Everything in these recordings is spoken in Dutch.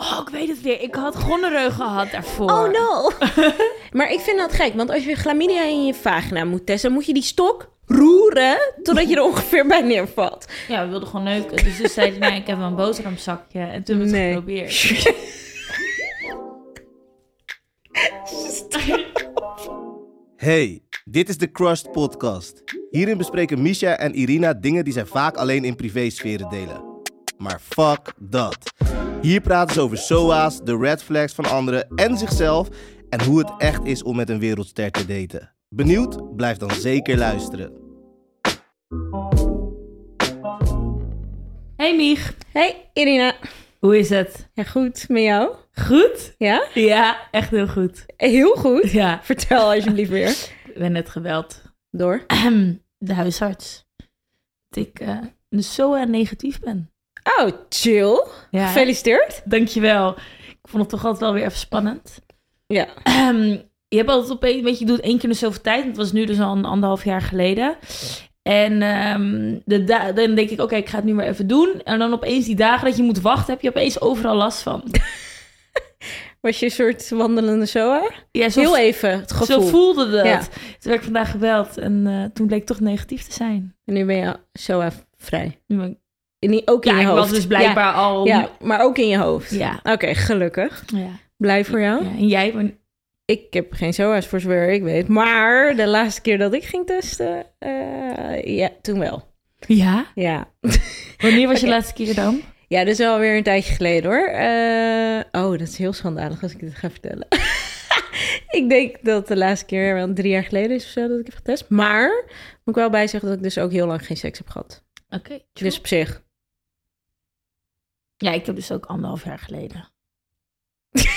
Oh, ik weet het weer. Ik had gonoreu gehad daarvoor. Oh no. maar ik vind dat gek, want als je chlamydia in je vagina moet testen, moet je die stok roeren totdat je er ongeveer bij neervalt. Ja, we wilden gewoon neuken. Dus toen zei hij, nou, ik heb wel een boterhamzakje. En toen hebben we het Nee. geprobeerd. Hey, dit is de Crushed Podcast. Hierin bespreken Misha en Irina dingen die zij vaak alleen in privésferen delen. Maar fuck dat. Hier praten ze over SOA's, de red flags van anderen en zichzelf en hoe het echt is om met een wereldster te daten. Benieuwd? Blijf dan zeker luisteren. Hey Mieg, Hey Irina. hoe is het? Ja, goed. Met jou? Goed? Ja? Ja, echt heel goed. Heel goed. Ja, Vertel alsjeblieft weer. ik ben net geweld. Door. De huisarts. Dat ik eh dus zo eh, negatief ben. Oh, chill. Ja, Gefeliciteerd. dankjewel. Ik vond het toch altijd wel weer even spannend. Ja. je hebt altijd opeens, weet je, je doet één keer in zoveel tijd. Het was nu dus al een anderhalf jaar geleden. En ehm, de da- dan denk ik, oké, ik ga het nu maar even doen. En dan opeens die dagen dat je moet wachten, heb je opeens overal last van. Was je een soort wandelende SOA? Ja, zo, Heel even het gevoel. zo voelde dat. Ja. Toen werd ik vandaag gebeld en eh, toen bleek ik toch negatief te zijn. En nu ben je SOA vrij. Nu ben ik- In ook in ja, je ik hoofd. was dus blijkbaar al... Ja, maar ook in je hoofd. Ja. Oké, gelukkig. Ja. Blij voor jou. Ja, En jij? Maar, Ik heb geen SOA's voor zover ik weet. Maar de laatste keer dat ik ging testen, eh, ja, toen wel. ja? Ja. Wanneer was je laatste keer dan? Ja, dat is alweer een tijdje geleden hoor. Eh, oh, dat is heel schandalig als ik dit ga vertellen. ik denk dat de laatste keer wel drie jaar geleden is of zo dat ik heb getest. Maar moet ik wel bij zeggen dat ik dus ook heel lang geen seks heb gehad. Oké. Dus op zich. Ja, ik heb dus ook anderhalf jaar geleden.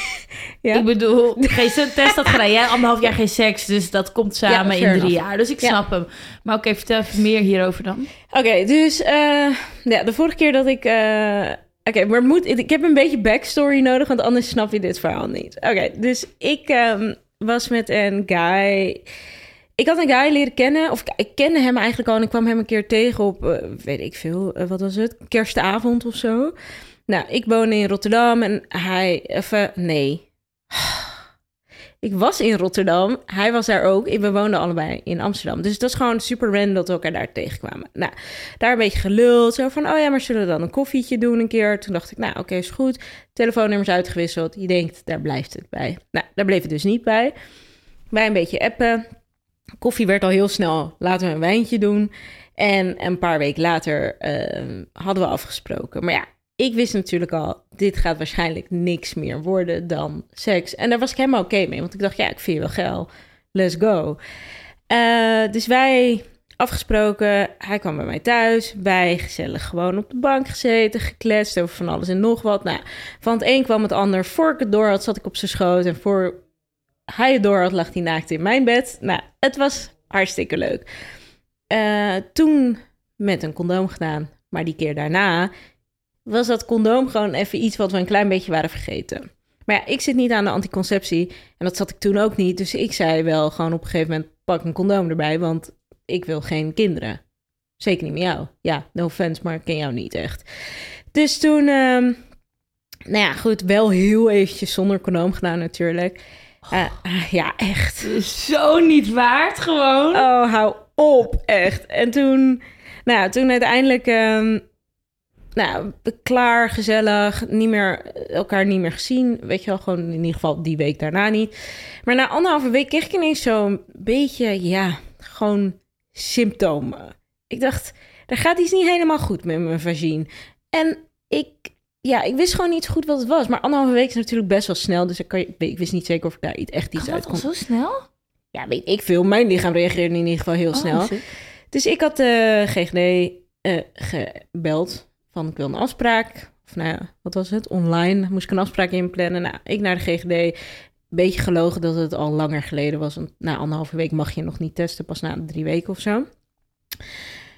Ja? Ik bedoel, geen test had gedaan. Jij anderhalf jaar geen seks, dus dat komt samen in drie enough. jaar. Dus ik Ja. snap hem. Maar oké, vertel even meer hierover dan. Oké, dus eh, ja, de vorige keer dat ik. eh, Oké, maar moet, ik heb een beetje backstory nodig, want anders snap je dit verhaal niet. Oké, dus ik ehm, was met een guy. Ik had een guy leren kennen, of ik kende hem eigenlijk al en ik kwam hem een keer tegen op, eh, weet ik veel, wat was het? Kerstavond of zo. Nou, ik woonde in Rotterdam en hij, even, nee. Ik was in Rotterdam, hij was daar ook. We woonden allebei in Amsterdam. Dus dat is gewoon super random dat we elkaar daar tegenkwamen. Nou, daar een beetje geluld. Zo van, oh ja, maar zullen we dan een koffietje doen een keer? Toen dacht ik, nou oké, is goed. Telefoonnummers uitgewisseld. Je denkt, daar blijft het bij. Nou, daar bleef het dus niet bij. Wij een beetje appen. Koffie werd al heel snel, laten we een wijntje doen. En een paar weken later ehm, hadden we afgesproken. Maar ja, ik wist natuurlijk al, dit gaat waarschijnlijk niks meer worden dan seks. En daar was ik helemaal oké mee, want ik dacht, ja, ik vind je wel geil. Let's go. Eh, dus wij afgesproken, hij kwam bij mij thuis. Wij gezellig gewoon op de bank gezeten, gekletst over van alles en nog wat. Nou, van het een kwam het ander. Voor ik het door had, zat ik op zijn schoot. En voor hij het door had, lag hij naakt in mijn bed. Nou, het was hartstikke leuk. Eh, toen met een condoom gedaan. Maar die keer daarna was dat condoom gewoon even iets wat we een klein beetje waren vergeten. Maar ja, ik zit niet aan de anticonceptie. En dat zat ik toen ook niet. Dus ik zei wel gewoon op een gegeven moment: pak een condoom erbij. Want ik wil geen kinderen. Zeker niet met jou. Ja, no offense, maar ik ken jou niet echt. Dus toen, ehm, nou ja, goed, wel heel eventjes zonder condoom gedaan natuurlijk. Eh, eh, ja, echt. Zo niet waard gewoon. Oh, hou op, echt. En toen, nou, ja, toen uiteindelijk, ehm, nou, klaar, gezellig, niet meer, elkaar niet meer gezien. Weet je wel, gewoon in ieder geval die week daarna niet. Maar na anderhalve week kreeg ik ineens zo'n beetje, ja, gewoon symptomen. Ik dacht, er gaat iets niet helemaal goed met mijn vagine. En ik, ja, ik wist gewoon niet zo goed wat het was. Maar anderhalve week is natuurlijk best wel snel. Dus ik, kan, ik wist niet zeker of ik daar iets- echt iets uit kon. zo snel? Ja, weet ik veel. Mijn lichaam reageerde in ieder geval heel snel. Oh, sick. Dus ik had de GGD eh, gebeld van ik wil een afspraak. Of nou wat was het? Online moest ik een afspraak inplannen. Nou, ik naar de GGD. Beetje gelogen dat het al langer geleden was. Na anderhalve week mag je nog niet testen. Pas na drie weken of zo.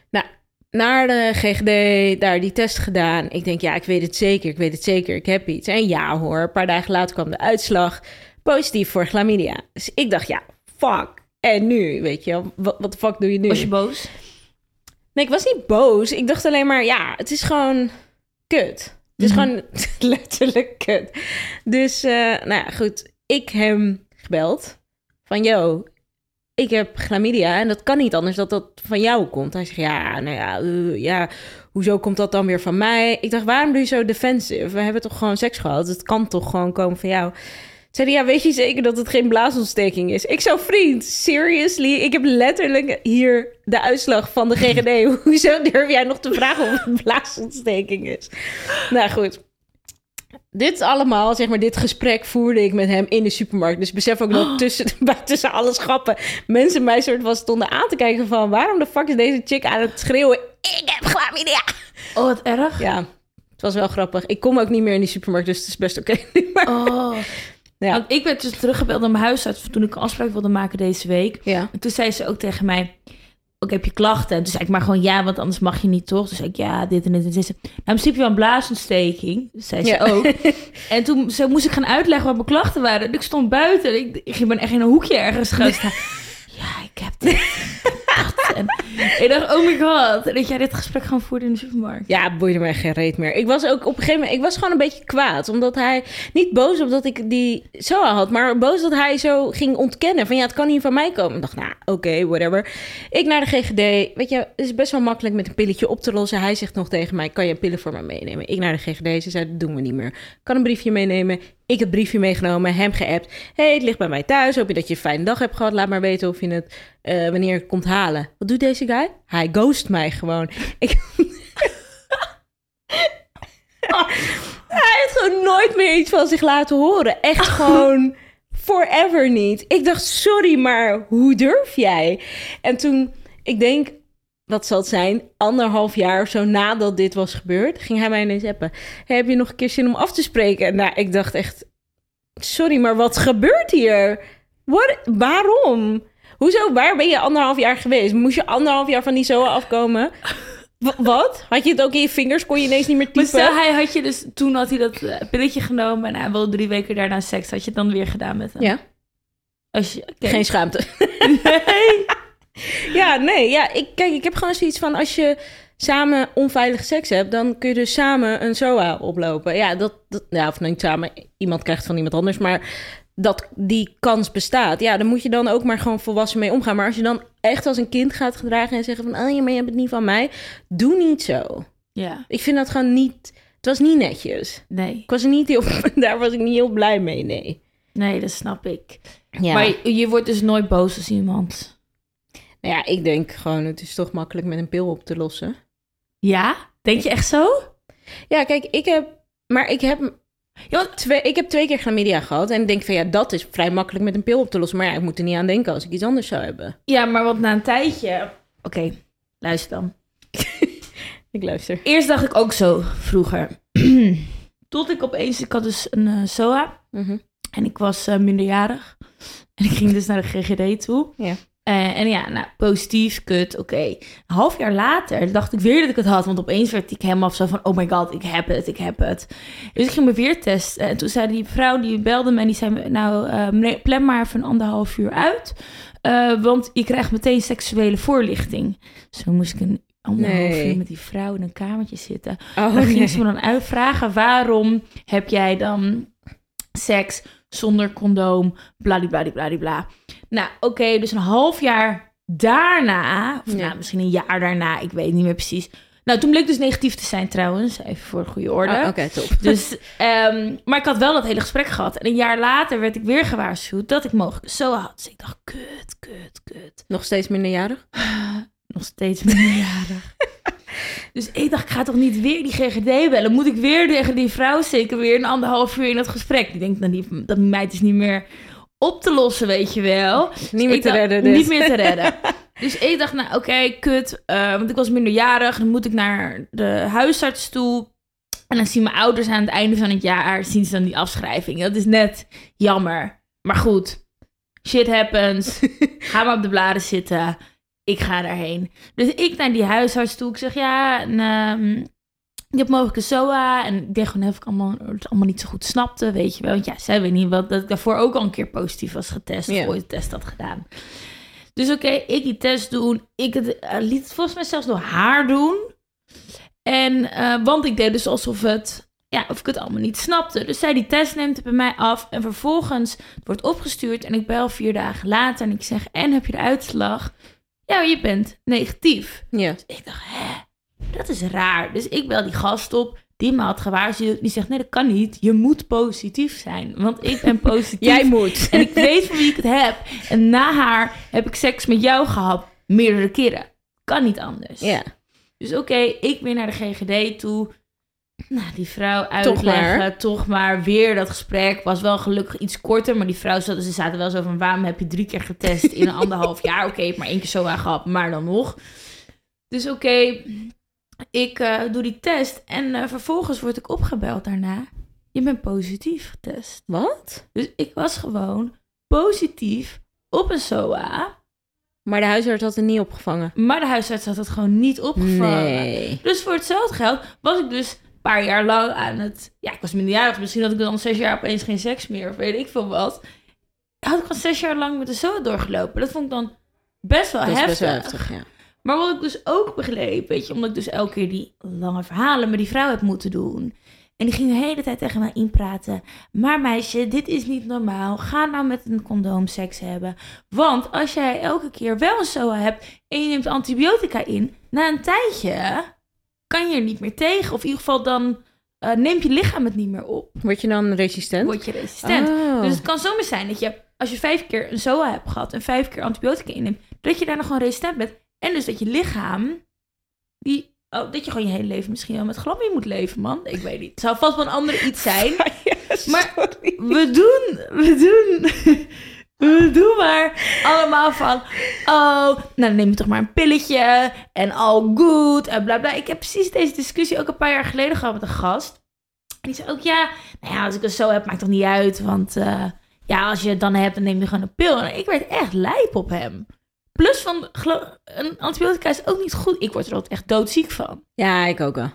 Nou, naar de GGD, daar die test gedaan. Ik denk, ja, ik weet het zeker. Ik weet het zeker. Ik heb iets. En ja hoor, een paar dagen later kwam de uitslag. Positief voor chlamydia. Dus ik dacht, ja, fuck. En nu, weet je wel, wat, wat de fuck doe je nu? Was je boos? Nee, ik was niet boos. Ik dacht alleen maar, ja, het is gewoon kut. Het is Mhm. gewoon letterlijk kut. Dus, eh, nou ja, goed. Ik hem gebeld. Van, yo, ik heb chlamydia en dat kan niet anders dat dat van jou komt. Hij zegt, ja, nou ja, eh, ja, hoezo komt dat dan weer van mij? Ik dacht, waarom doe je zo defensive? We hebben toch gewoon seks gehad? Het kan toch gewoon komen van jou? Zei hij, ja, weet je zeker dat het geen blaasontsteking is? Ik zo, vriend, seriously? Ik heb letterlijk hier de uitslag van de GGD. Hoezo durf jij nog te vragen of het blaasontsteking is? Nou goed. Dit allemaal, zeg maar, dit gesprek voerde ik met hem in de supermarkt. Dus besef ook dat tussen, tussen alle schappen mensen mij soort van stonden aan te kijken van... waarom de fuck is deze chick aan het schreeuwen? Ik heb chlamydia! Oh, wat erg. Ja, het was wel grappig. Ik kom ook niet meer in die supermarkt, dus het is best oké. Oh. Ja. Want ik werd dus teruggebeld naar mijn huisarts toen ik een afspraak wilde maken deze week. ja. En toen zei ze ook tegen mij, ook heb je klachten? En toen zei ik maar gewoon ja, want anders mag je niet, toch? Zei ik ja, dit en dit en dit. Nou, principe heb je wel een blaasontsteking. Zei ze Ja. ook. En toen zo moest ik gaan uitleggen wat mijn klachten waren. En ik stond buiten. En ik, ik ben echt in een hoekje ergens gaan staan. Ja, ik heb dit. En ik dacht, oh my god. Dat jij dit gesprek gewoon voerde in de supermarkt. Ja, boeide mij geen reet meer. Ik was ook op een gegeven moment... Ik was gewoon een beetje kwaad. Omdat hij... Niet boos omdat ik die zo had. Maar boos dat hij zo ging ontkennen. Van ja, het kan niet van mij komen. Ik dacht, nou, oké, whatever. Ik naar de GGD. Weet je, het is best wel makkelijk met een pilletje op te lossen. Hij zegt nog tegen mij, kan je pillen voor me meenemen? Ik naar de GGD. Ze zei, dat doen we niet meer. Kan een briefje meenemen. Ik het briefje meegenomen, hem geappt. hey, het ligt bij mij thuis. Hoop je dat je een fijne dag hebt gehad. Laat maar weten of je het eh, wanneer het komt halen. Wat doet deze guy? Hij ghost mij gewoon. Ik... Hij heeft gewoon nooit meer iets van zich laten horen. Echt gewoon forever niet. Ik dacht, sorry, maar hoe durf jij? En toen, ik denk, wat zal het zijn, anderhalf jaar of zo nadat dit was gebeurd, ging hij mij ineens appen. Hey, heb je nog een keer zin om af te spreken? Nou, ik dacht echt, sorry, maar wat gebeurt hier? What, waarom? Hoezo, waar ben je anderhalf jaar geweest? Moest je anderhalf jaar van die zoa afkomen? Wa- wat? Had je het ook in je vingers? Kon je ineens niet meer Maar typen? stel, hij had je dus, toen had hij dat eh, pilletje genomen en hij wilde drie weken daarna seks. Had je het dan weer gedaan met hem? Ja, Als je, geen schaamte. Nee. Ja, nee, ja, ik, kijk, ik heb gewoon zoiets van als je samen onveilig seks hebt, dan kun je dus samen een SOA oplopen. Ja, dat, dat ja, of niet samen, iemand krijgt van iemand anders, maar dat die kans bestaat. Ja, dan moet je dan ook maar gewoon volwassen mee omgaan. Maar als je dan echt als een kind gaat gedragen en zeggen van, oh maar je hebt het niet van mij, doe niet zo. Ja, Ik vind dat gewoon niet, het was niet netjes. nee. Ik was niet heel, daar was ik niet heel blij mee, nee. Nee, dat snap ik. Ja. Maar je, je wordt dus nooit boos als iemand. Nou ja, ik denk gewoon, het is toch makkelijk met een pil op te lossen. Ja? Denk je echt zo? Ja, kijk, ik heb, maar ik heb Ja, Twee, ik heb twee keer chlamydia gehad. En ik denk van ja, dat is vrij makkelijk met een pil op te lossen. Maar ja, ik moet er niet aan denken als ik iets anders zou hebben. Ja, maar want na een tijdje... Oké, luister dan. Ik luister. Eerst dacht ik ook zo, vroeger. Tot ik opeens... Ik had dus een eh, SOA. Mhm. En ik was eh, minderjarig. En ik ging dus naar de GGD toe. Ja. Eh, en ja, nou, positief, kut, oké. Een half jaar later dacht ik weer dat ik het had. Want opeens werd ik helemaal zo van... Oh my god, ik heb het, ik heb het. Dus ik ging me weer testen. En toen zei die vrouw, die belde me... En die zei, nou, eh, meneer, plan maar even een anderhalf uur uit. Eh, want je krijgt meteen seksuele voorlichting. Zo moest ik een anderhalf Nee. uur met die vrouw in een kamertje zitten. Oh, Dan ging ze me dan uitvragen, waarom heb jij dan seks zonder condoom, bladibladibladibla. Nou, oké, dus een half jaar daarna, of Ja. nou, misschien een jaar daarna, ik weet niet meer precies. Nou, toen bleek dus negatief te zijn trouwens, even voor de goede orde. Oh, Oké, top. Dus, ehm, maar ik had wel dat hele gesprek gehad. En een jaar later werd ik weer gewaarschuwd dat ik mogelijk zo had. Dus ik dacht, kut, kut, kut. Nog steeds minderjarig? Nog steeds minderjarig. dus ik dacht, ik ga toch niet weer die GGD bellen? Moet ik weer tegen die vrouw zeker weer een anderhalf uur in dat gesprek? Ik denk, nou, die, dat meid is niet meer op te lossen, weet je wel. Niet meer Ik te dacht, redden dus. Niet meer te redden. Dus ik dacht, nou oké, kut. eh, want ik was minderjarig. Dan moet ik naar de huisarts toe. En dan zien mijn ouders aan het einde van het jaar... zien ze dan die afschrijving. Dat is net jammer. Maar goed, shit happens. Ga maar op de bladen zitten. Ik ga daarheen. Dus ik naar die huisarts toe. Ik zeg, ja, en, ehm, ik heb mogelijk een SOA. En ik deed gewoon even ik allemaal, het allemaal niet zo goed snapte, weet je wel. Want ja, zij weet niet wat, dat ik daarvoor ook al een keer positief was getest. Ja. Ooit een test had gedaan. Dus oké, ik die test doen. Ik het, eh, liet het volgens mij zelfs door haar doen. En, eh, want ik deed dus alsof het ja, of ik het allemaal niet snapte. Dus zij die test neemt het bij mij af en vervolgens wordt opgestuurd en ik bel vier dagen later en ik zeg, en heb je de uitslag? Ja, je bent negatief. Ja. Dus ik dacht, hè, dat is raar. Dus ik bel die gast op, die me had gewaarschuwd. Die zegt, nee, dat kan niet. Je moet positief zijn, want ik ben positief. Jij moet. En ik weet van wie ik het heb. En na haar heb ik seks met jou gehad, meerdere keren. Kan niet anders. Ja. Dus oké, ik weer naar de GGD toe. Nou, die vrouw uitleggen, maar. toch maar. weer dat gesprek. Was wel gelukkig iets korter, maar die vrouw zat, ze zaten wel zo van... waarom heb je drie keer getest in een anderhalf jaar? Oké, ik heb maar één keer zo aan gehad, maar dan nog. Dus oké, ik eh, doe die test en eh, vervolgens word ik opgebeld daarna. Je bent positief getest. Wat? Dus ik was gewoon positief op een SOA... Maar de huisarts had het niet opgevangen. Maar de huisarts had het gewoon niet opgevangen. Nee. Dus voor hetzelfde geld was ik dus paar jaar lang aan het... Ja, ik was minderjarig. Misschien had ik dan zes jaar opeens geen seks meer. Of weet ik veel wat. Had ik gewoon zes jaar lang met de zo doorgelopen. Dat vond ik dan best wel Dat is heftig. best wel heftig, ja. Maar wat ik dus ook begreep, weet je, omdat ik dus elke keer die lange verhalen met die vrouw heb moeten doen. En die ging de hele tijd tegen mij inpraten. Maar meisje, dit is niet normaal. Ga nou met een condoom seks hebben. Want als jij elke keer wel een SOA hebt en je neemt antibiotica in, na een tijdje kan je er niet meer tegen. Of in ieder geval dan eh, neemt je lichaam het niet meer op. Word je dan resistent? Word je resistent. Oh. Dus het kan zomaar zijn dat je, als je vijf keer een SOA hebt gehad en vijf keer antibiotica inneemt, dat je daar nog gewoon resistent bent. En dus dat je lichaam, die, oh, dat je gewoon je hele leven misschien wel met glammie moet leven, man. Ik weet niet. Het zou vast wel een ander iets zijn. Maar we doen, we doen, we doen maar allemaal van, oh, nou dan neem je toch maar een pilletje en all good en bla bla. Ik heb precies deze discussie ook een paar jaar geleden gehad met een gast. En die zei ook, ja, nou ja, als ik het zo heb, maakt toch niet uit, want eh, ja, als je het dan hebt, dan neem je gewoon een pil. En ik werd echt lijp op hem. Plus van, een antibiotica is ook niet goed. Ik word er altijd echt doodziek van. Ja, ik ook wel.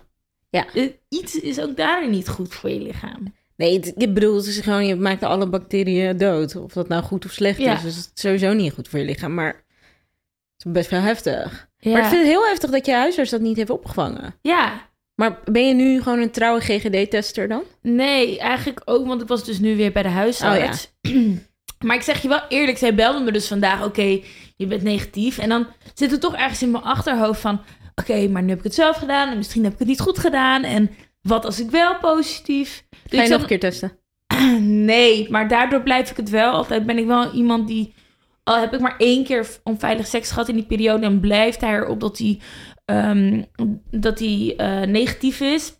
Eh, Iets is ook daarin niet goed voor je lichaam. Nee, het- ik bedoel, het is gewoon, je maakt alle bacteriën dood. Of dat nou goed of slecht Ja. is. Dus het is sowieso niet goed voor je lichaam. Maar het is best wel heftig. Ja. Maar ik vind het heel heftig dat je huisarts dat niet heeft opgevangen. ja, Maar ben je nu gewoon een trouwe GGD-tester dan? Nee, eigenlijk ook, want ik was dus nu weer bij de huisarts. maar ik zeg je wel eerlijk, zij belde me dus vandaag, oké, je bent negatief. En dan zit het toch ergens in mijn achterhoofd van, oké, maar nu heb ik het zelf gedaan en misschien heb ik het niet goed gedaan. En wat als ik wel positief? Dus Ga je nog een keer testen? Nee, maar daardoor blijf ik het wel. Altijd ben ik wel iemand die. Al heb ik maar één keer onveilig seks gehad in die periode. en blijft hij erop dat hij, ehm, dat hij eh, negatief is.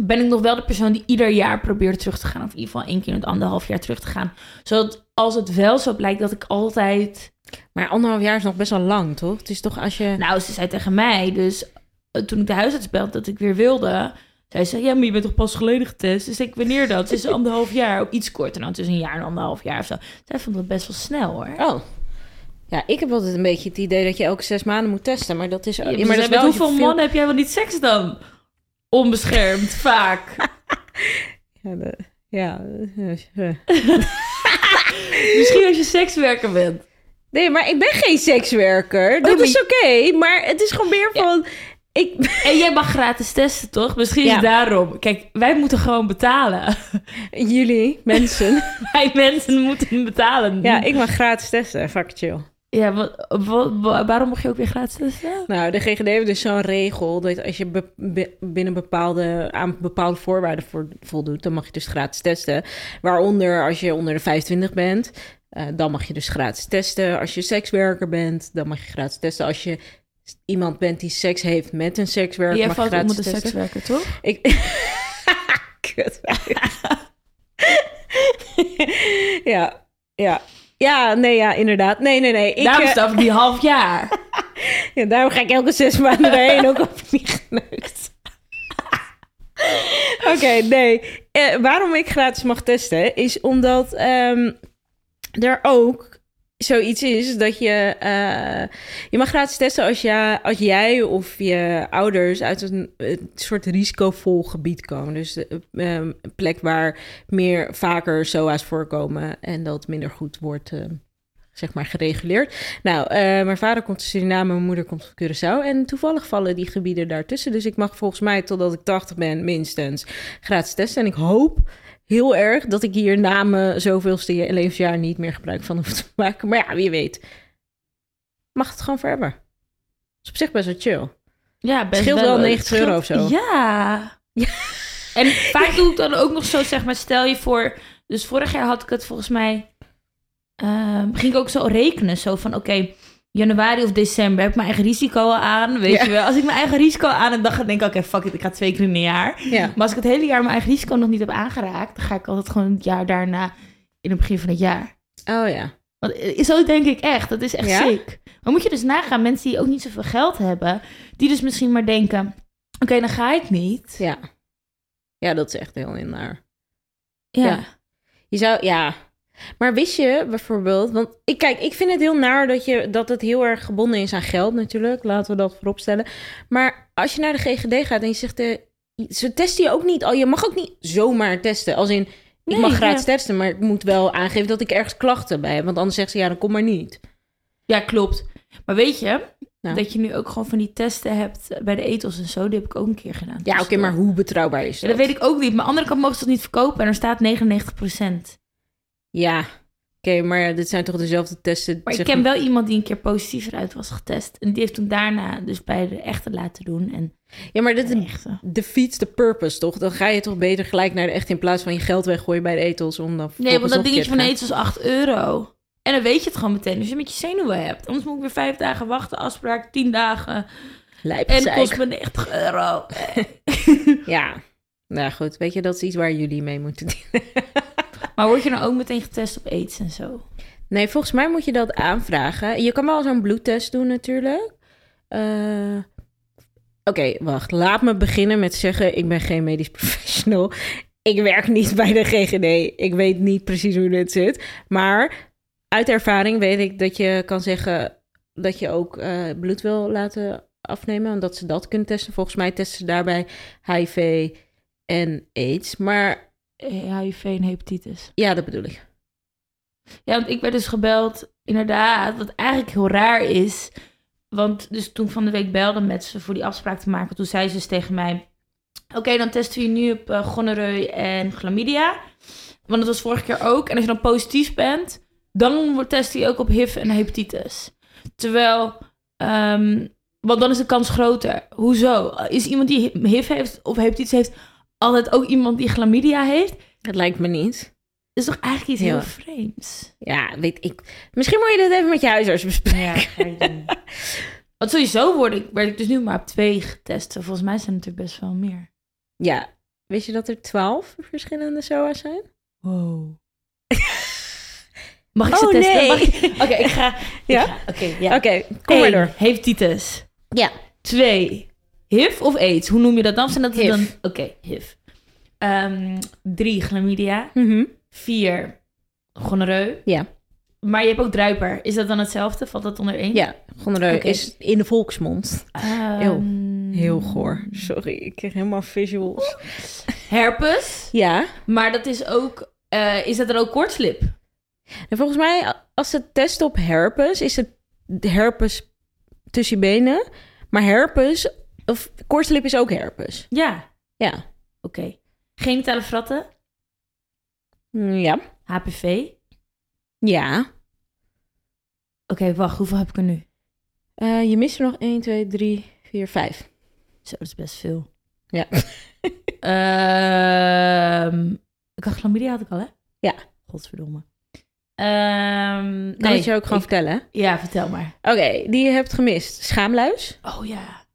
Ben ik nog wel de persoon die ieder jaar probeert terug te gaan. Of in ieder geval één keer in het anderhalf jaar terug te gaan. Zodat als het wel zo blijkt dat ik altijd. Maar anderhalf jaar is nog best wel lang, toch? Het is toch als je... Nou, ze zei tegen mij. Dus eh, toen ik de huisarts belde dat ik weer wilde. Zij zei, ja, maar je bent toch pas geleden getest? Dus ik, wanneer dat? Het is anderhalf jaar, ook iets korter. Nou, het is een jaar en anderhalf jaar of zo. Zij vond dat best wel snel, hoor. Oh. Ja, ik heb altijd een beetje het idee dat je elke zes maanden moet testen. Maar dat is... Ja, Ja, maar maar dat is wel met als je hoeveel veel- mannen heb jij wel niet seks dan? Onbeschermd, vaak. Ja, de- ja, eh, eh. Misschien als je sekswerker bent. Nee, maar ik ben geen sekswerker. Oh, Dat maar is oké. maar het is gewoon meer Ja. Ik, En jij mag gratis testen, toch? Misschien is Ja. daarom. Kijk, wij moeten gewoon betalen. jullie, mensen. wij mensen moeten betalen. ja, ik mag gratis testen. Fuck chill. Ja, wat, wat- wa- waarom mag je ook weer gratis testen? Nou, de GGD heeft dus zo'n regel dat als je be- be- binnen bepaalde, aan bepaalde voorwaarden voor, voldoet, dan mag je dus gratis testen. Waaronder als je onder de 25 bent, eh, dan mag je dus gratis testen. Als je sekswerker bent, dan mag je gratis testen. Als je iemand bent die seks heeft met een sekswerker, Jij valt onder de testen. sekswerker, toch? Ik... Kut. ja, ja. Ja, nee, ja, inderdaad. Nee, nee, nee. Ik, Daarom eh, staf ik die half jaar. ja, daarom ga ik elke zes maanden erheen, ook al ik niet geneukt. Oké, nee. Eh, waarom ik gratis mag testen, is omdat ehm, er ook zoiets is dat je... eh, je mag gratis testen als, als jij of je ouders uit een, soort risicovol gebied komen. Dus eh, ehm, een plek waar meer vaker SOA's voorkomen en dat minder goed wordt... eh, zeg maar gereguleerd. Nou, eh, mijn vader komt uit Suriname, mijn moeder komt van Curaçao. En toevallig vallen die gebieden daartussen. Dus ik mag volgens mij totdat ik 80 ben minstens gratis testen. En ik hoop heel erg dat ik hier na mijn zoveelste levensjaar niet meer gebruik van hoef te maken. Maar ja, wie weet. Mag het gewoon forever. Dat is op zich best wel chill. Ja, best Scheelt wel. wel Het 90 euro of zo. Ja. En vaak doe ik dan ook nog zo, zeg maar, stel je voor... Dus vorig jaar had ik het volgens mij... ehm, ging ik ook zo rekenen, zo van, oké... januari of december heb ik mijn eigen risico aan, weet Ja. je wel. Als ik mijn eigen risico aan heb, dan ga- denk ik, oké, fuck it, ik ga twee keer in een jaar. Ja. Maar als ik het hele jaar mijn eigen risico nog niet heb aangeraakt... dan ga ik altijd gewoon het jaar daarna in het begin van het jaar. Oh ja. Want eh, zo denk ik echt. Dat is echt Ja? sick. Maar moet je dus nagaan, mensen die ook niet zoveel geld hebben, die dus misschien maar denken: oké, dan ga ik niet. Ja. Ja, dat is echt heel heel naar. Ja. Ja. Je zou, ja. Maar wist je bijvoorbeeld, want ik kijk, ik vind het heel naar dat, je, dat het heel erg gebonden is aan geld natuurlijk. Laten we dat vooropstellen. Maar als je naar de GGD gaat en je zegt, eh, ze testen je ook niet al. Je mag ook niet zomaar testen. Als in, ik Nee, mag gratis ja. testen, maar ik moet wel aangeven dat ik ergens klachten bij heb. Want anders zegt ze, ja, dan kom maar niet. Ja, klopt. Maar weet je Ja. dat je nu ook gewoon van die testen hebt bij de etels en zo? Die heb ik ook een keer gedaan. Ja, oké, maar hoe betrouwbaar is Ja, dat? dat weet ik ook niet. Maar aan de andere kant mogen ze dat niet verkopen en er staat 99%. Ja, oké, maar dit zijn toch dezelfde testen? Maar ik ken wel iemand die een keer positief eruit was getest. En die heeft toen daarna dus bij de echte laten doen. En Ja, maar dit de echte. defeats the purpose, toch? Dan ga je toch beter gelijk naar de echt in plaats van je geld weggooien bij de etels om dan Nee, want dat dingetje van keer eten was 8 euro. En dan weet je het gewoon meteen. Dus je met je zenuwen hebt. Anders moet ik weer vijf dagen wachten. Afspraak 10 dagen. Lijp, En het kost me 90 euro. Ja, nou goed, weet je, dat is iets waar jullie mee moeten doen. maar word je nou ook meteen getest op aids en zo? Nee, volgens mij moet je dat aanvragen. Je kan wel zo'n bloedtest doen natuurlijk. Eh, Oké, wacht. Laat me beginnen met zeggen, ik ben geen medisch professional. Ik werk niet bij de GGD. Ik weet niet precies hoe dit zit. Maar uit ervaring weet ik dat je kan zeggen dat je ook eh, bloed wil laten afnemen. En dat ze dat kunnen testen. Volgens mij testen ze daarbij HIV en AIDS. Maar HIV en hepatitis. ja, dat bedoel ik. Ja, want ik werd dus gebeld, inderdaad, wat eigenlijk heel raar is. Want dus toen van de week belde met ze voor die afspraak te maken, toen zei ze dus tegen mij... Oké, dan testen we je nu op uh, gonoreu en chlamydia. Want dat was vorige keer ook. En als je dan positief bent, dan wordt testen je ook op HIV en hepatitis. Terwijl, ehm, want dan is de kans groter. Hoezo? Is iemand die HIV heeft of hepatitis heeft altijd ook iemand die chlamydia heeft? Het lijkt me niet. is toch eigenlijk iets Ja. heel vreemds. Ja, weet ik. Misschien moet je dit even met je huisarts bespreken. Ja, ga ik doen. Want sowieso word ik, werd ik dus nu maar op twee getest. Volgens mij zijn het er best wel meer. Ja, wist je dat er twaalf verschillende SOA's zijn? Wow. Mag ik ze Oh, testen? nee. Oké, ik ga... Ja? Oké, ja. Oké, kom maar door. hepatitis. Ja. Twee, HIV of AIDS? Hoe noem je dat dan? Zijn dat HIV. dan... Oké, HIV. Ehm, drie, chlamydia. Mhm. Vier, gonoreu. Ja. Maar je hebt ook druiper. Is dat dan hetzelfde? Valt dat onder één? Ja, gonoreu is in de volksmond. Ehm, Heel goor. Sorry, ik kreeg helemaal visuals. Herpes. Ja. Maar dat is ook... eh, is dat dan ook kortslip? En volgens mij, als ze testen op herpes, is het herpes tussen je benen. Maar herpes, of kortslip is ook herpes. Ja. Ja. Oké. Genitale fratten. Mm, Ja. HPV. Ja. Oké, wacht. Hoeveel heb ik er nu? Eh, je mist er nog 1, 2, 3, 4, 5. Zo, dat is best veel. Ja. Ik had chlamydia had ik al, hè? Ja. Godverdomme. Ehm Kan nee, ik je ook gewoon ik- vertellen? Ja, vertel maar. Oké, die je hebt gemist. Schaamluis, Oh ja.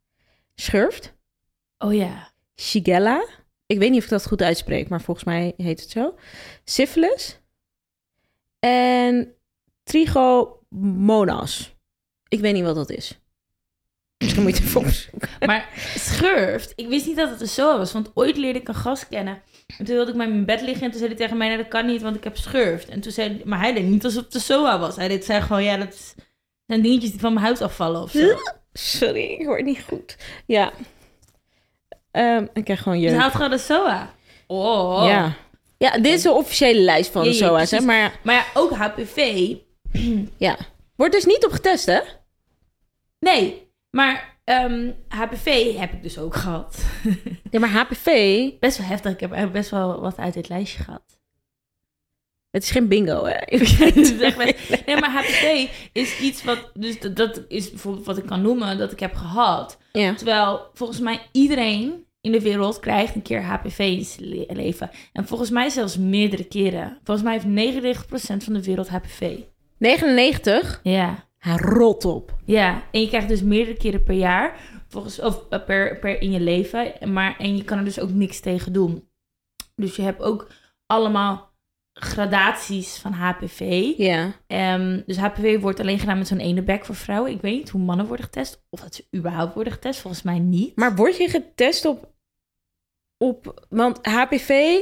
Schurft, Oh ja. shigella. Ik weet niet of ik dat goed uitspreek, maar volgens mij heet het zo. Syphilis. En trichomonas. Ik weet niet wat dat is. Misschien moet je het even opzoeken. Maar schurft, ik wist niet dat het er zo was. Want ooit leerde ik een gast kennen. En toen wilde ik hem in bed liggen. En toen zei hij tegen mij, nee, dat kan niet, want ik heb schurft. En toen zei hij, maar hij deed niet alsof het de SOA was. Hij deed, zei gewoon, ja, dat zijn dingetjes die van mijn huid afvallen of zo. Sorry, ik hoor niet goed. Ja. Ehm, ik krijg gewoon hij je. had gewoon de SOA. Oh. Ja. Ja, dit is de officiële lijst van Ja, de SOA's, hè? Maar Maar ja, ook HPV Ja. Wordt dus niet op getest, hè? Nee, maar ehm, HPV heb ik dus ook gehad. Ja, maar HPV, best wel heftig. Ik heb best wel wat uit dit lijstje gehad. Het is geen bingo, hè? Nee, maar HPV is iets wat... Dus dat, is bijvoorbeeld wat ik kan noemen dat ik heb gehad. Ja. Terwijl volgens mij iedereen in de wereld krijgt een keer HPV in zijn le- leven. En volgens mij zelfs meerdere keren. Volgens mij heeft 99% van de wereld HPV. 99? Ja. Ha, rot op. Ja, en je krijgt dus meerdere keren per jaar, volgens, of eh, per, per in je leven. Maar, en je kan er dus ook niks tegen doen. Dus je hebt ook allemaal gradaties van HPV. Ja. Ehm, dus HPV wordt alleen gedaan met zo'n ene bek voor vrouwen. Ik weet niet hoe mannen worden getest. Of dat ze überhaupt worden getest. Volgens mij niet. Maar word je getest op... op want HPV,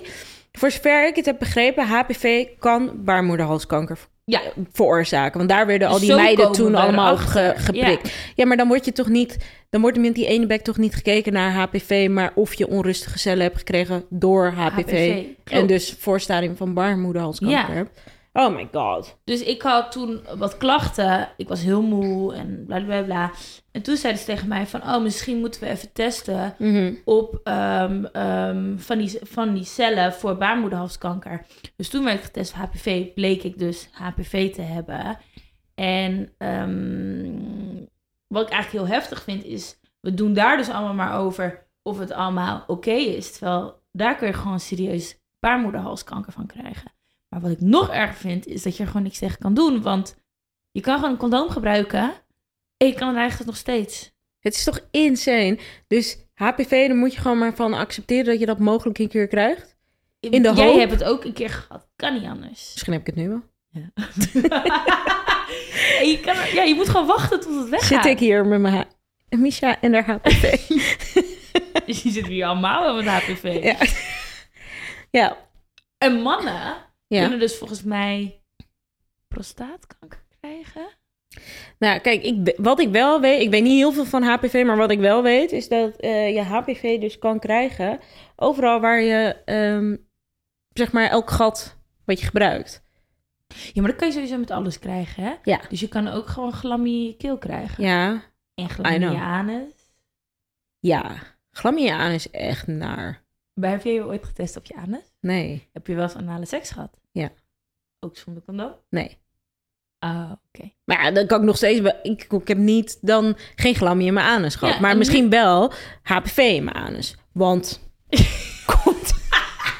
voor zover ik het heb begrepen... HPV kan baarmoederhalskanker Ja. veroorzaken. Want daar werden al die Zo meiden toen allemaal ge- geprikt. Ja. maar dan word je toch niet... Dan wordt er met die ene bek toch niet gekeken naar HPV... maar of je onrustige cellen hebt gekregen door HPV. en dus voorstadium van baarmoederhalskanker Ja. hebt. Oh my god. Dus ik had toen wat klachten. Ik was heel moe en bla bla bla. En toen zeiden ze tegen mij van... Oh, misschien moeten we even testen Mhm. op ehm, ehm, van, die, van die cellen voor baarmoederhalskanker. Dus toen werd ik getest op HPV. Bleek ik dus HPV te hebben. En ehm, wat ik eigenlijk heel heftig vind is... We doen daar dus allemaal maar over of het allemaal oké is. Terwijl daar kun je gewoon serieus baarmoederhalskanker van krijgen. Maar wat ik nog erger vind, is dat je er gewoon niks tegen kan doen. Want je kan gewoon een condoom gebruiken. Je kan het eigenlijk nog steeds. Het is toch insane? Dus HPV, daar moet je gewoon maar van accepteren... dat je dat mogelijk een keer krijgt. In de Jij hoop- hebt het ook een keer gehad. Kan niet anders. Misschien heb ik het nu wel. En je, kan, ja, je moet gewoon wachten tot het weggaat. Zit ik hier met mijn... ha- Misha en haar HPV. Dus je zit hier allemaal met HPV. ja. ja. En mannen Ja. kunnen dus volgens mij prostaatkanker krijgen. Nou, kijk, ik, wat ik wel weet, ik weet niet heel veel van HPV, maar wat ik wel weet, is dat eh, je HPV dus kan krijgen overal waar je, ehm, zeg maar, elk gat wat je gebruikt. Ja, maar dat kan je sowieso met alles krijgen, hè? Ja. Dus je kan ook gewoon glammy keel krijgen. Ja, En je anus. ja. Chlamydia is echt naar. Maar heb je je ooit getest op je anus? Nee, Heb je wel eens anale seks gehad? Ja. Ook zonder condoom? nee. Ah, oké. Maar ja, dan kan ik nog steeds... Ik, ik heb niet dan geen chlamydia in mijn anus gehad. Ja, maar en misschien wel HPV in mijn anus. Want... Komt...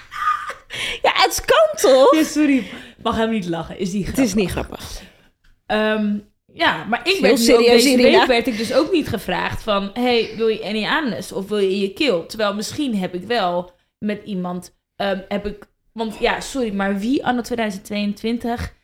ja, het kan toch? Ja, sorry. Mag hem niet lachen. Is die Het is niet grappig. Ehm, ja, maar ik werd ook serieus, deze Irina. week werd ik dus ook niet gevraagd van... hey, wil je in je anus of wil je in je keel? Terwijl misschien heb ik wel met iemand... ehm, heb ik, want ja, sorry, maar wie anno 2022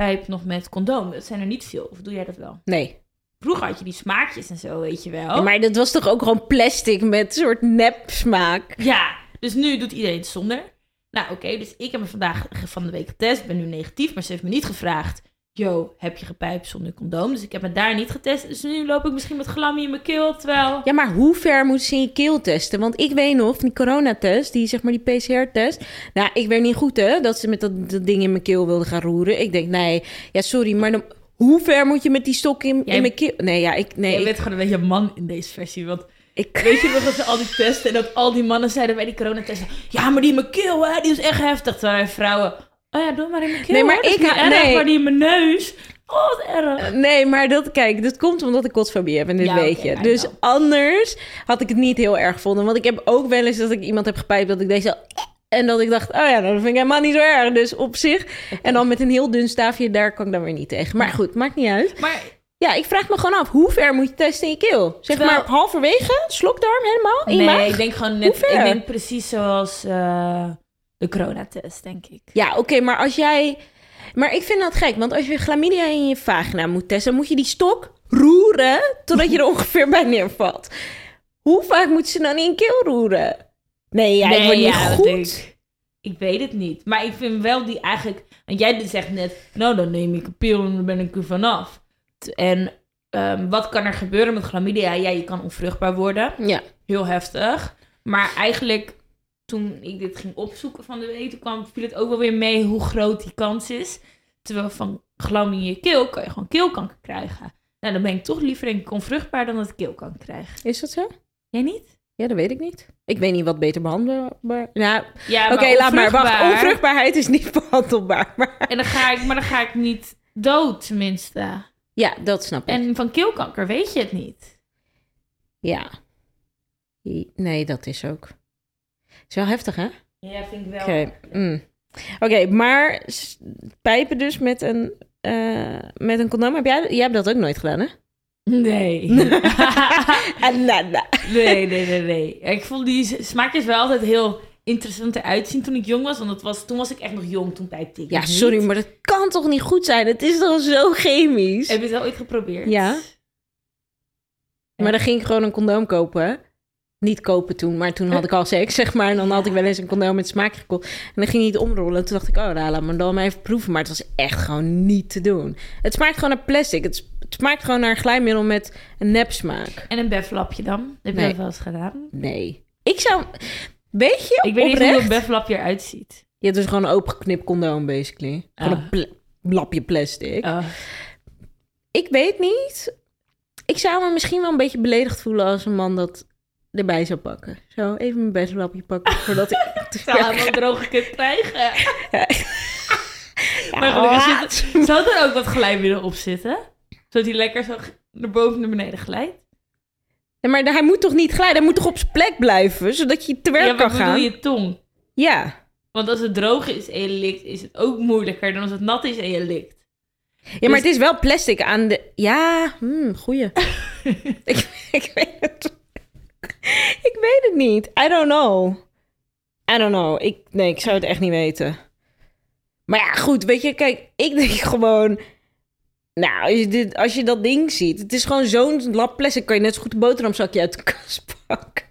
pijpt nog met condoom? Dat zijn er niet veel. Of doe jij dat wel? Nee. Vroeger had je die smaakjes en zo, weet je wel. Ja, maar dat was toch ook gewoon plastic met een soort nepsmaak? Ja, dus nu doet iedereen het zonder. Nou, oké, dus ik heb me vandaag van de week getest. ben nu negatief, maar ze heeft me niet gevraagd... Yo, heb je gepijpt zonder condoom? Dus ik heb me daar niet getest. Dus nu loop ik misschien met glammy in mijn keel, terwijl... Ja, maar hoe ver moeten ze in je keel testen? Want ik weet nog, die coronatest, die zeg maar die PCR-test. Nou, ik weet niet goed hè, dat ze met dat, dat ding in mijn keel wilden gaan roeren. Ik denk, nee, ja, sorry, maar dan, hoe ver moet je met die stok in, Jij- in mijn keel? Nee, ja, ik, nee, je ik, bent gewoon een beetje man in deze versie. Want ik, weet je nog dat ze al die testen... en dat al die mannen zeiden bij die coronatesten... Ja, maar die in mijn keel, hè, die is echt heftig. Terwijl wij vrouwen... Oh ja, doe maar in mijn keel, Nee, maar ik niet erg, nee. maar die in mijn neus... Oh, wat erg. nee, maar dat, kijk, dat komt omdat ik kotfobie heb en dit Ja, weet je. Dus know. anders had ik het niet heel erg gevonden. Want ik heb ook wel eens dat ik iemand heb gepijpt dat ik deze. En dat ik dacht, oh ja, nou, dat vind ik helemaal niet zo erg. Dus op zich. En dan met een heel dun staafje, daar kan ik dan weer niet tegen. Maar goed, maakt niet uit. Maar Ja, ik vraag me gewoon af, hoe ver moet je testen in je keel? Zeg Terwijl- maar halverwege, slokdarm helemaal, nee, ik denk gewoon net... Ik denk precies zoals eh, de coronatest, denk ik. Ja, oké, maar als jij... Maar ik vind dat gek, want als je chlamydia in je vagina moet testen... moet je die stok roeren totdat je er ongeveer bij neervalt. Hoe vaak moeten ze dan in je keel roeren? Nee, ja, ik word niet ja, dat goed. Ik, ik weet het niet. Maar ik vind wel die eigenlijk... Want jij zegt net... Nou, dan neem ik een pil en dan ben ik er vanaf. En ehm, wat kan er gebeuren met chlamydia? Ja, je kan onvruchtbaar worden. Ja, Heel heftig. Maar eigenlijk, toen ik dit ging opzoeken van de week... toen kwam, viel het ook wel weer mee hoe groot die kans is. Terwijl van glam in je keel, kan je gewoon keelkanker krijgen. Nou, dan ben ik toch liever denk ik onvruchtbaar dan dat ik keelkanker krijg. Is dat zo? Jij niet? Ja, dat weet ik niet. Ik weet niet wat beter behandelbaar... Nou, Ja, oké, laat maar. Wacht, onvruchtbaar- onvruchtbaarheid is niet behandelbaar. Maar... En dan ga ik, maar dan ga ik niet dood, tenminste. Ja, dat snap ik. En van keelkanker weet je het niet. Ja. Nee, dat is ook. Is wel heftig, hè? Ja, vind ik wel. Oké, mm. Maar pijpen dus met een, eh, met een condoom. Heb jij, jij hebt dat ook nooit gedaan, hè? Nee. Ah, nee, nee, nee, nee. Ik vond die smaakjes wel altijd heel interessant eruit zien toen ik jong was. Want dat was, toen was ik echt nog jong, toen pijpte ik Ja, niet. sorry, maar dat kan toch niet goed zijn? Het is toch zo chemisch? Heb je het al ooit geprobeerd? Ja. Maar dan ging ik gewoon een condoom kopen. Niet kopen toen, maar toen had ik al seks, zeg maar. En dan had ik wel eens een condoom met smaak gekocht. En dan ging hij het omrollen. En toen dacht ik, oh, nou, laat me dan maar even proeven. Maar het was echt gewoon niet te doen. Het smaakt gewoon naar plastic. Het, smaakt gewoon naar glijmiddel met een nepsmaak. En een beflapje dan? Heb je Nee. dat wel eens gedaan? Nee. Ik zou... Weet je, Ik weet niet hoe een beflapje eruit ziet. Je hebt dus gewoon een opengeknipt condoom, basically. Gewoon Ah. een pla- lapje plastic. Oh. Ik weet niet. Ik zou me misschien wel een beetje beledigd voelen als een man dat erbij zou pakken. Zo, even mijn best lapje pakken voordat ik... Ik zou helemaal een droge kut krijgen. Ja. Maar gelukkig zit, zou er ook wat glijmiddel op zitten? Zodat hij lekker zo naar boven en naar beneden glijdt? Ja, maar hij moet toch niet glijden? Hij moet toch op zijn plek blijven, zodat je te werk ja, maar kan bedoel gaan? je tong? Ja. Want als het droog is en je likt, is het ook moeilijker dan als het nat is en je likt. ja, maar Dus- het is wel plastic aan de... Ja, hmm, goeie. ik, ik weet het... ik weet het niet. I don't know. I don't know. Ik, nee, ik zou het echt niet weten. Maar ja, goed, weet je, kijk, ik denk gewoon... Nou, als je, dit, als je dat ding ziet, het is gewoon zo'n lap plastic, kan je net zo goed een boterhamzakje uit de kast pakken.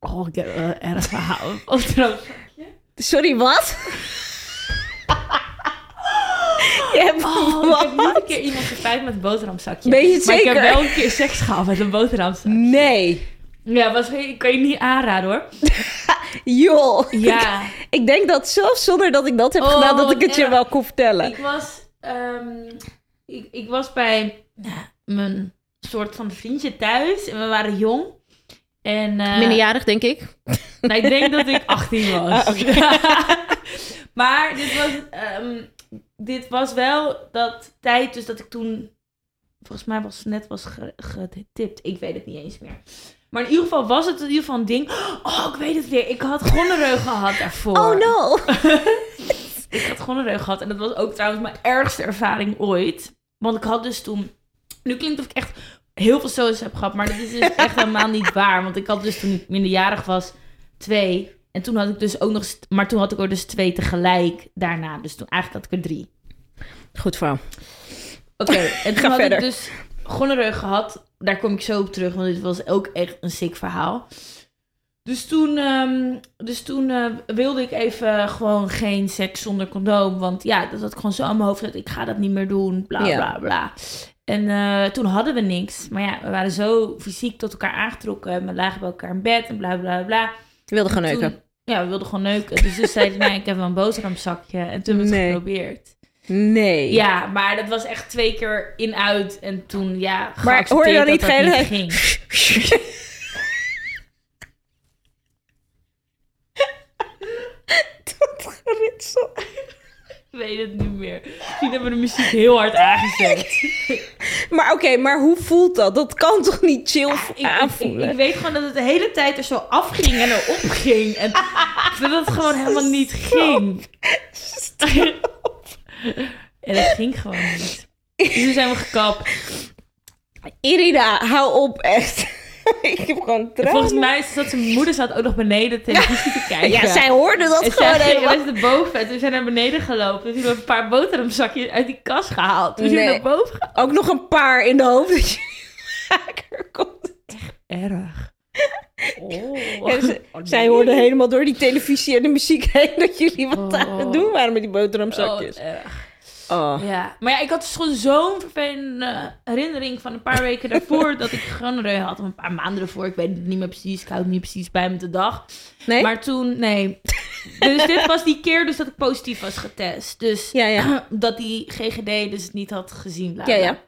Oh, ik heb wel een erg verhaal. Sorry, wat? je hebt Oh, ik heb wat? niet een keer iemand gepijpt met een boterhamzakje. Ben je het maar ik heb wel een keer seks gehad met een boterhamzakje. Nee. Ja, was, kan je niet aanraden hoor. Joh. Ja, Ik denk dat zelfs zonder dat ik dat heb Oh, gedaan, dat ik het je wel kon vertellen. ik was, ehm, ik, ik was bij nou, mijn soort van vriendje thuis en we waren jong. En, eh, Minderjarig, denk ik. Nou, ik denk dat ik 18 was. Ah, maar dit was, ehm, dit was wel dat tijd, dus dat ik toen, volgens mij was het net was ge- getipt. Ik weet het niet eens meer. Maar in ieder geval was het in ieder geval een ding. Oh, ik weet het weer. Ik had gonoreu gehad daarvoor. Oh no. Ik had gonoreu gehad. En dat was ook trouwens mijn ergste ervaring ooit. Want ik had dus toen... Nu klinkt het of ik echt heel veel soos heb gehad. Maar dat is dus echt helemaal niet waar. Want ik had dus toen ik minderjarig was twee. En toen had ik dus ook nog... Maar toen had ik er dus twee tegelijk daarna. Dus toen eigenlijk had ik er drie. Goed verhaal. Oké, en toen Ga had verder. ik dus gonoreu gehad. Daar kom ik zo op terug, want dit was ook echt een sick verhaal. Dus toen, ehm, dus toen eh, wilde ik even gewoon geen seks zonder condoom. Want ja, dat had ik gewoon zo aan mijn hoofd. Dat ik ga dat niet meer doen, bla Ja. bla bla. En eh, toen hadden we niks. Maar ja, we waren zo fysiek tot elkaar aangetrokken. We lagen bij elkaar in bed en bla bla bla. Je wilde gewoon Toen- neuken. ja, we wilden gewoon neuken. Dus toen zei ik, nee, ik heb wel een boterhamzakje. En toen hebben we het Nee. geprobeerd. Nee. Ja, maar dat was echt twee keer in uit. En toen, ja, Maar hoor je dan niet dat dat geen-. Dat geritsel. Ik weet het niet meer. Misschien hebben we de muziek heel hard aangezet. Maar oké, maar hoe voelt dat? Dat kan toch niet chill Ik, aanvoelen? ik, ik weet gewoon dat het de hele tijd er zo afging en erop ging. En dat het gewoon helemaal niet ging. En het ging gewoon niet. Dus toen zijn we gekapt. Irina, hou op, echt. ik heb gewoon En tranen. volgens mij zat zijn moeder zat ook nog beneden televisie te kijken. Ja, zij hoorde dat En gewoon zij ging, helemaal. wij zitten boven en toen zijn we naar beneden gelopen. Toen hebben we een paar boterhamzakjes uit die kast gehaald. Toen zijn we naar boven. Ook nog een paar in de hoofd dat je komt. Erg. Oh. Ja, ze- Oh, Zij nee. hoorde helemaal door die televisie en de muziek heen dat jullie wat Oh. aan het doen waren met die Oh, boterhamzakjes. erg. Oh. Ja, maar ja, ik had dus gewoon zo'n vervelende herinnering van een paar weken daarvoor dat ik gonoreu had. Of een paar maanden ervoor, ik weet het niet meer precies. Ik hou het niet precies bij me de dag. Nee? Maar toen, nee. Dus dit was die keer dus dat ik positief was getest. Dus Ja, ja. dat die GGD dus niet had gezien. Ja, ja.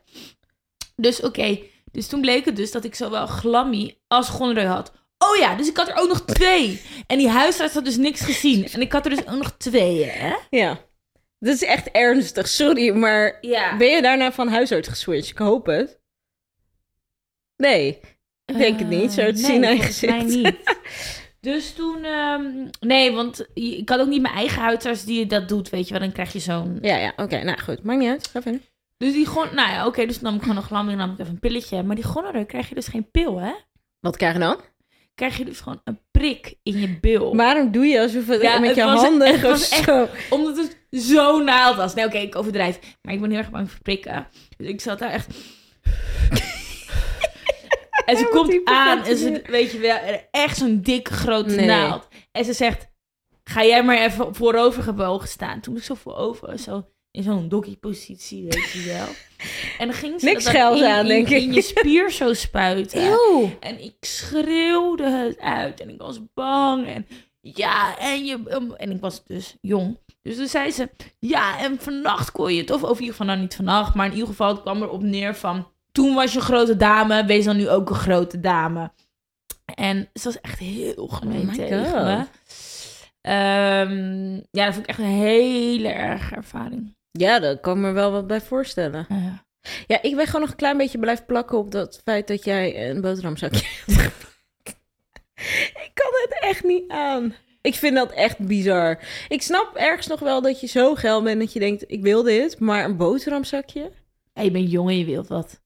Dus oké, dus toen bleek het dus dat ik zowel glammy als gonoreu had. Oh ja, dus ik had er ook nog twee. En die huisarts had dus niks gezien. En ik had er dus ook nog twee, hè? Ja. Dat is echt ernstig, sorry, maar Ja. ben je daarna van huisarts geswitcht? Ik hoop het. Nee, ik denk het niet. Zo te Eh, zien aan je volgens mij gezicht. niet. Dus toen, ehm, nee, want ik had ook niet mijn eigen huisarts die dat doet, weet je wel. Dan krijg je zo'n... Ja, ja, oké. nou goed, maakt niet uit. Ga verder. Dus die gewoon, nou ja, oké, dus dan nam ik gewoon een glam en nam ik even een pilletje. Maar die gonoreu krijg je dus geen pil, hè? Wat krijg je dan? Krijg je dus gewoon een prik in je bil. Waarom doe je alsof het Ja, met het je was- handen het of was echt- zo? Omdat het zo naald was. Nee, oké, ik overdrijf. Maar ik ben heel erg bang voor prikken. Dus ik zat daar echt... en ze komt aan en ze, weet je wel, echt zo'n dikke grote Nee. naald. En ze zegt, ga jij maar even voorover gebogen staan. Toen ik zo voorover, zo in zo'n doggy-positie, weet je wel. En dan ging ze Niks dat dan in, aan, in- denk ik. in je spier zo spuiten. Eeuw. En ik schreeuwde het uit en ik was bang. En ja, en, je, en ik was dus jong. Dus toen zei ze, ja, en vannacht kon je het. Of, of in ieder geval nou niet vannacht, maar in ieder geval het kwam erop neer van... Toen was je een grote dame, wees dan nu ook een grote dame. En ze was echt heel gemeen Oh tegen God. me. Ehm, ja, dat vond ik echt een hele erge ervaring. Ja, daar kan ik me wel wat bij voorstellen. Ja. Ja, ik ben gewoon nog een klein beetje blijven plakken op dat feit dat jij een boterhamzakje hebt. Ik kan het echt niet aan. Ik vind dat echt bizar. Ik snap ergens nog wel dat je zo geil bent dat je denkt, ik wil dit. Maar een boterhamzakje? Hey, je bent jong en je wilt wat.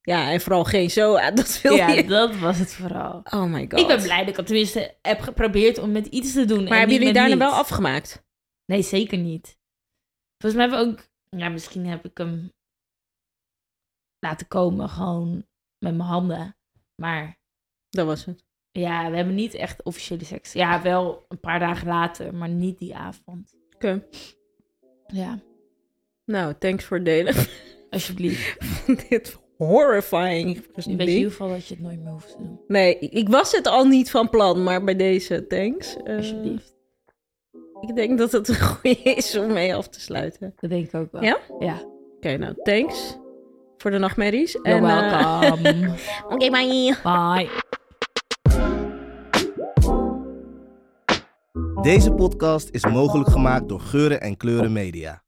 Ja, en vooral geen zo. Dat wil Ja, je. dat was het vooral. Oh my god. Ik ben blij dat ik het tenminste heb geprobeerd om met iets te doen. en Maar hebben jullie daarna wel afgemaakt? Nee, zeker niet. Volgens mij hebben we ook... Ja, misschien heb ik hem laten komen gewoon met mijn handen. Maar Dat was het. ja, we hebben niet echt officiële seks. Ja, wel een paar dagen later, maar niet die avond. Oké. Ja, Nou, thanks voor het delen alsjeblieft. dit horrifying. Nu weet in ieder geval dat je het nooit meer hoeft te doen. Nee, ik was het al niet van plan, maar bij deze, thanks. Eh, Alsjeblieft. Ik denk dat het een goede is om mee af te sluiten. Dat denk ik ook wel. Ja? Ja. Oké, nou, thanks voor de nachtmerries. You're En, eh, welcome. Oké, bye. Bye. Deze podcast is mogelijk gemaakt door Geuren en Kleuren Media.